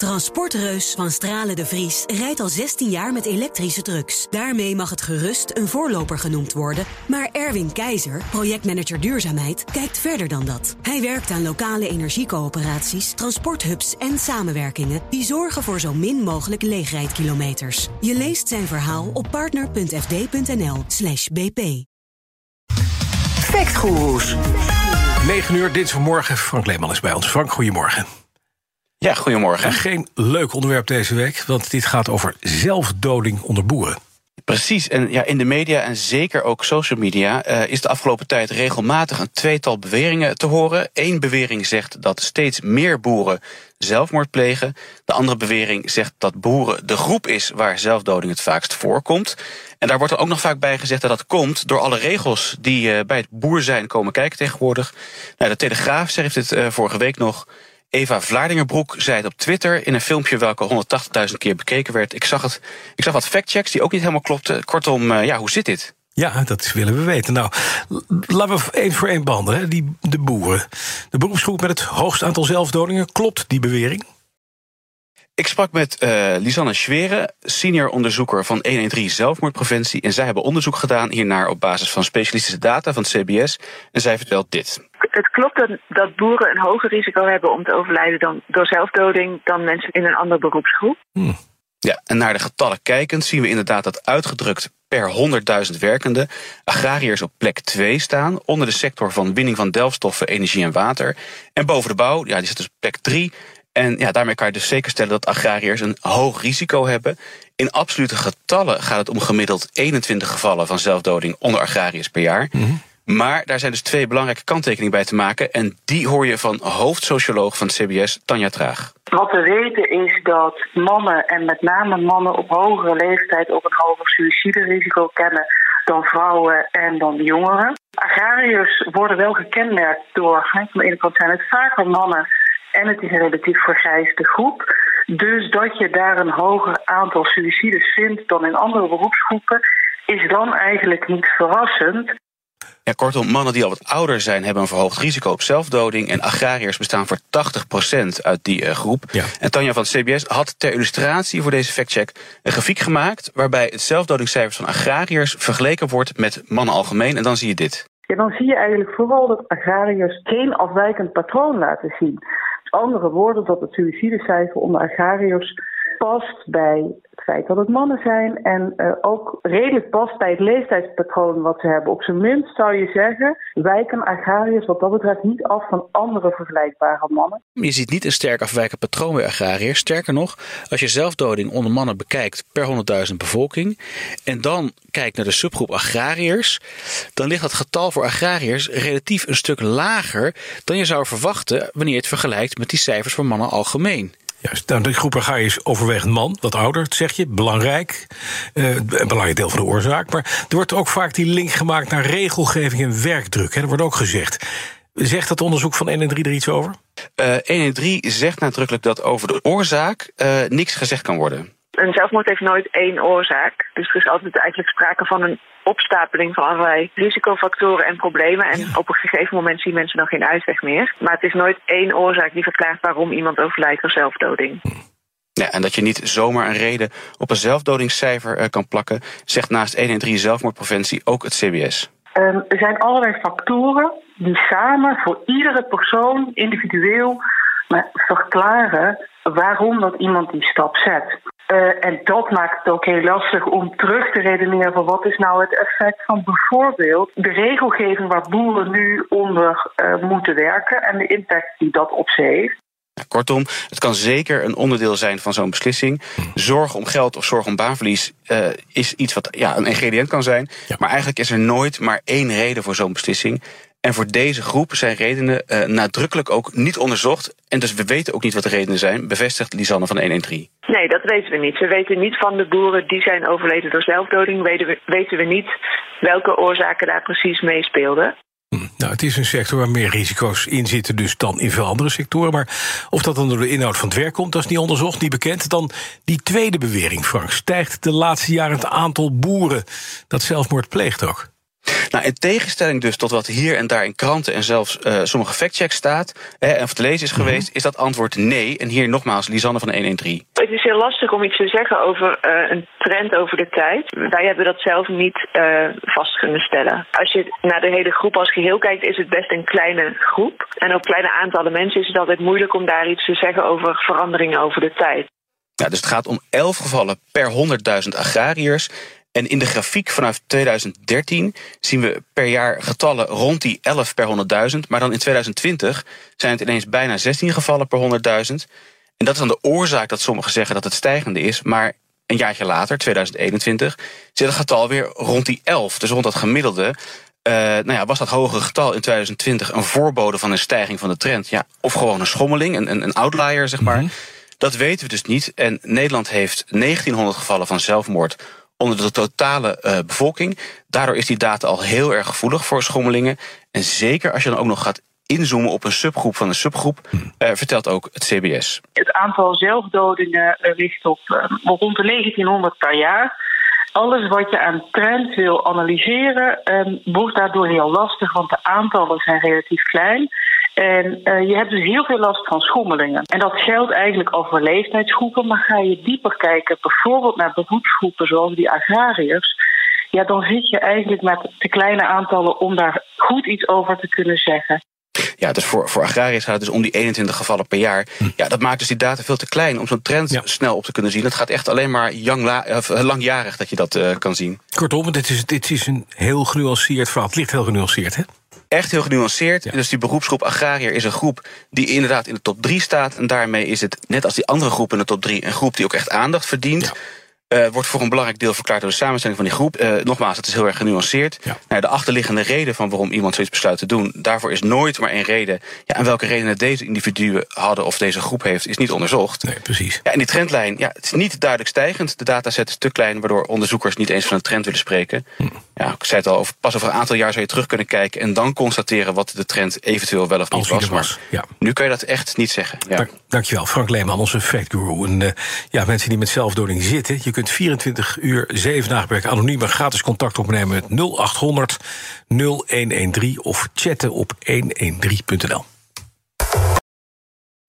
Transportreus van Stralen de Vries rijdt al 16 jaar met elektrische trucks. Daarmee mag het gerust een voorloper genoemd worden. Maar Erwin Keizer, projectmanager duurzaamheid, kijkt verder dan dat. Hij werkt aan lokale energiecoöperaties, transporthubs en samenwerkingen... die zorgen voor zo min mogelijk leegrijdkilometers. Je leest zijn verhaal op partner.fd.nl slash bp. Factgoeroes. 9 uur, dit is vanmorgen. Frank Leeman is bij ons. Frank, goedemorgen. Ja, goedemorgen. En geen leuk onderwerp deze week, want dit gaat over zelfdoding onder boeren. Precies, en ja, in de media en zeker ook social media uh, is de afgelopen tijd regelmatig een tweetal beweringen te horen. Eén bewering zegt dat steeds meer boeren zelfmoord plegen. De andere bewering zegt dat boeren de groep is waar zelfdoding het vaakst voorkomt. En daar wordt er ook nog vaak bij gezegd dat dat komt door alle regels die uh, bij het boer zijn komen kijken tegenwoordig. Nou, de Telegraaf zegt dit uh, vorige week nog. Eva Vlaardingerbroek zei het op Twitter in een filmpje welke 180.000 keer bekeken werd. Ik zag, het, ik zag wat factchecks die ook niet helemaal klopten. Kortom, uh, ja, hoe zit dit? Ja, dat willen we weten. Nou, laten we één voor één banden. Hè. Die, de boeren. De beroepsgroep met het hoogste aantal zelfdodingen. Klopt die bewering? Ik sprak met uh, Lisanne Schweren, senior onderzoeker van 113 zelfmoordpreventie. En zij hebben onderzoek gedaan hiernaar op basis van specialistische data van het CBS. En zij vertelt dit. Het klopt dat, dat boeren een hoger risico hebben om te overlijden dan, door zelfdoding dan mensen in een andere beroepsgroep. Hmm. Ja, en naar de getallen kijkend zien we inderdaad dat uitgedrukt per 100.000 werkenden agrariërs op plek 2 staan, onder de sector van winning van delfstoffen, energie en water. En boven de bouw, ja, die zit dus op plek 3. En ja, daarmee kan je dus zeker stellen dat agrariërs een hoog risico hebben. In absolute getallen gaat het om gemiddeld 21 gevallen van zelfdoding onder agrariërs per jaar. Mm Maar daar zijn dus twee belangrijke kanttekeningen bij te maken. En die hoor je van hoofdsocioloog van het CBS, Tanja Traag. Wat we weten is dat mannen, en met name mannen op hogere leeftijd, ook een hoger suïciderisico kennen dan vrouwen en dan jongeren. Agrariërs worden wel gekenmerkt door, van de ene kant zijn het vaker mannen en het is een relatief vergrijsde groep. Dus dat je daar een hoger aantal suïcides vindt dan in andere beroepsgroepen, is dan eigenlijk niet verrassend. Ja, kortom, mannen die al wat ouder zijn hebben een verhoogd risico op zelfdoding. En agrariërs bestaan voor 80% uit die uh, groep. Ja. En Tanja van het CBS had ter illustratie voor deze factcheck een grafiek gemaakt. waarbij het zelfdodingscijfers van agrariërs vergeleken wordt met mannen algemeen. En dan zie je dit. Ja, dan zie je eigenlijk vooral dat agrariërs geen afwijkend patroon laten zien andere woorden dat het suïcidecijfer onder agrariërs past bij het feit dat het mannen zijn en uh, ook redelijk past bij het leeftijdspatroon wat ze hebben. Op zijn minst zou je zeggen, wijken agrariërs wat dat betreft niet af van andere vergelijkbare mannen. Je ziet niet een sterk afwijkend patroon bij agrariërs. Sterker nog, als je zelfdoding onder mannen bekijkt per 100.000 bevolking en dan kijkt naar de subgroep agrariërs, dan ligt dat getal voor agrariërs relatief een stuk lager dan je zou verwachten wanneer je het vergelijkt met die cijfers voor mannen algemeen. Juist, nou, de groep ga is overwegend man, wat ouder, zeg je, belangrijk. Uh, een belangrijk deel van de oorzaak. Maar er wordt ook vaak die link gemaakt naar regelgeving en werkdruk. Hè, dat wordt ook gezegd. Zegt dat onderzoek van 1 en 3 er iets over? Uh, 1 en 3 zegt nadrukkelijk dat over de oorzaak uh, niks gezegd kan worden. Een zelfmoord heeft nooit één oorzaak. Dus er is altijd eigenlijk sprake van een opstapeling van allerlei risicofactoren en problemen. En op een gegeven moment zien mensen dan geen uitweg meer. Maar het is nooit één oorzaak die verklaart waarom iemand overlijdt door zelfdoding. Ja, en dat je niet zomaar een reden op een zelfdodingscijfer uh, kan plakken, zegt naast 1 en 3 zelfmoordpreventie ook het CBS. Um, er zijn allerlei factoren die samen voor iedere persoon individueel verklaren waarom dat iemand die stap zet. Uh, en dat maakt het ook heel lastig om terug te redeneren van wat is nou het effect van bijvoorbeeld de regelgeving waar boeren nu onder uh, moeten werken en de impact die dat op ze heeft. Kortom, het kan zeker een onderdeel zijn van zo'n beslissing. Zorg om geld of zorg om baanverlies uh, is iets wat ja, een ingrediënt kan zijn. Ja. Maar eigenlijk is er nooit maar één reden voor zo'n beslissing. En voor deze groep zijn redenen uh, nadrukkelijk ook niet onderzocht. En dus we weten ook niet wat de redenen zijn, bevestigt Lisanne van 113. Nee, dat weten we niet. We weten niet van de boeren die zijn overleden door zelfdoding. Weten we, weten we niet welke oorzaken daar precies meespeelden. Nou, het is een sector waar meer risico's in zitten dus dan in veel andere sectoren. Maar of dat dan door de inhoud van het werk komt, dat is niet onderzocht, niet bekend. Dan die tweede bewering, Frank. Stijgt de laatste jaren het aantal boeren dat zelfmoord pleegt ook? Nou, in tegenstelling dus tot wat hier en daar in kranten en zelfs uh, sommige factchecks staat hè, en of te lezen is mhm. geweest, is dat antwoord nee. En hier nogmaals, Lisanne van 113. Het is heel lastig om iets te zeggen over uh, een trend over de tijd. Wij hebben dat zelf niet uh, vast kunnen stellen. Als je naar de hele groep als geheel kijkt, is het best een kleine groep. En op kleine aantallen mensen is het altijd moeilijk om daar iets te zeggen over veranderingen over de tijd. Ja, dus het gaat om 11 gevallen per 100.000 agrariërs. En in de grafiek vanaf 2013 zien we per jaar getallen rond die 11 per 100.000. Maar dan in 2020 zijn het ineens bijna 16 gevallen per 100.000. En dat is dan de oorzaak dat sommigen zeggen dat het stijgende is. Maar een jaartje later, 2021, zit het getal weer rond die 11. Dus rond dat gemiddelde. Uh, nou ja, was dat hogere getal in 2020 een voorbode van een stijging van de trend? Ja, of gewoon een schommeling, een, een outlier, zeg maar. Mhm. Dat weten we dus niet. En Nederland heeft 1900 gevallen van zelfmoord onder de totale uh, bevolking. Daardoor is die data al heel erg gevoelig voor schommelingen. En zeker als je dan ook nog gaat inzoomen op een subgroep van een subgroep, uh, vertelt ook het CBS. Het aantal zelfdodingen ligt op uh, rond de 1900 per jaar. Alles wat je aan trend wil analyseren, wordt daardoor heel lastig, want de aantallen zijn relatief klein. En uh, je hebt dus heel veel last van schommelingen. En dat geldt eigenlijk over leeftijdsgroepen. Maar ga je dieper kijken, bijvoorbeeld naar beroepsgroepen zoals die agrariërs. Ja, dan zit je eigenlijk met te kleine aantallen om daar goed iets over te kunnen zeggen. Ja, dus voor, voor agrariërs gaat het dus om die 21 gevallen per jaar. Hm. Ja, dat maakt dus die data veel te klein om zo'n trend snel op te kunnen zien. Het gaat echt alleen maar of, langjarig dat je dat uh, kan zien. Kortom, dit is, dit is een heel genuanceerd verhaal. Het ligt heel genuanceerd, hè? Echt heel genuanceerd. Dus die beroepsgroep agrariër is een groep die inderdaad in de top 3 staat. En daarmee is het, net als die andere groepen in de top 3, een groep die ook echt aandacht verdient. Uh, wordt voor een belangrijk deel verklaard door de samenstelling van die groep. Uh, nogmaals, het is heel erg genuanceerd. Ja. Nou, de achterliggende reden van waarom iemand zoiets besluit te doen, daarvoor is nooit maar één reden. Ja, en welke redenen deze individuen hadden of deze groep heeft, is niet onderzocht. Nee, precies. Ja, en die trendlijn, ja, het is niet duidelijk stijgend. De dataset is te klein, waardoor onderzoekers niet eens van een trend willen spreken. Hm. Ja, ik zei het al, over, pas over een aantal jaar zou je terug kunnen kijken en dan constateren wat de trend eventueel wel of niet was. was. ja. nu kan je dat echt niet zeggen. Ja. Dank, dankjewel, Frank Leeman, onze fact guru. En uh, ja, mensen die met zelfdoding zitten, je kunt 24 uur, 7 dagen per week anoniem gratis contact opnemen met 0800 0113 of chatten op 113.nl.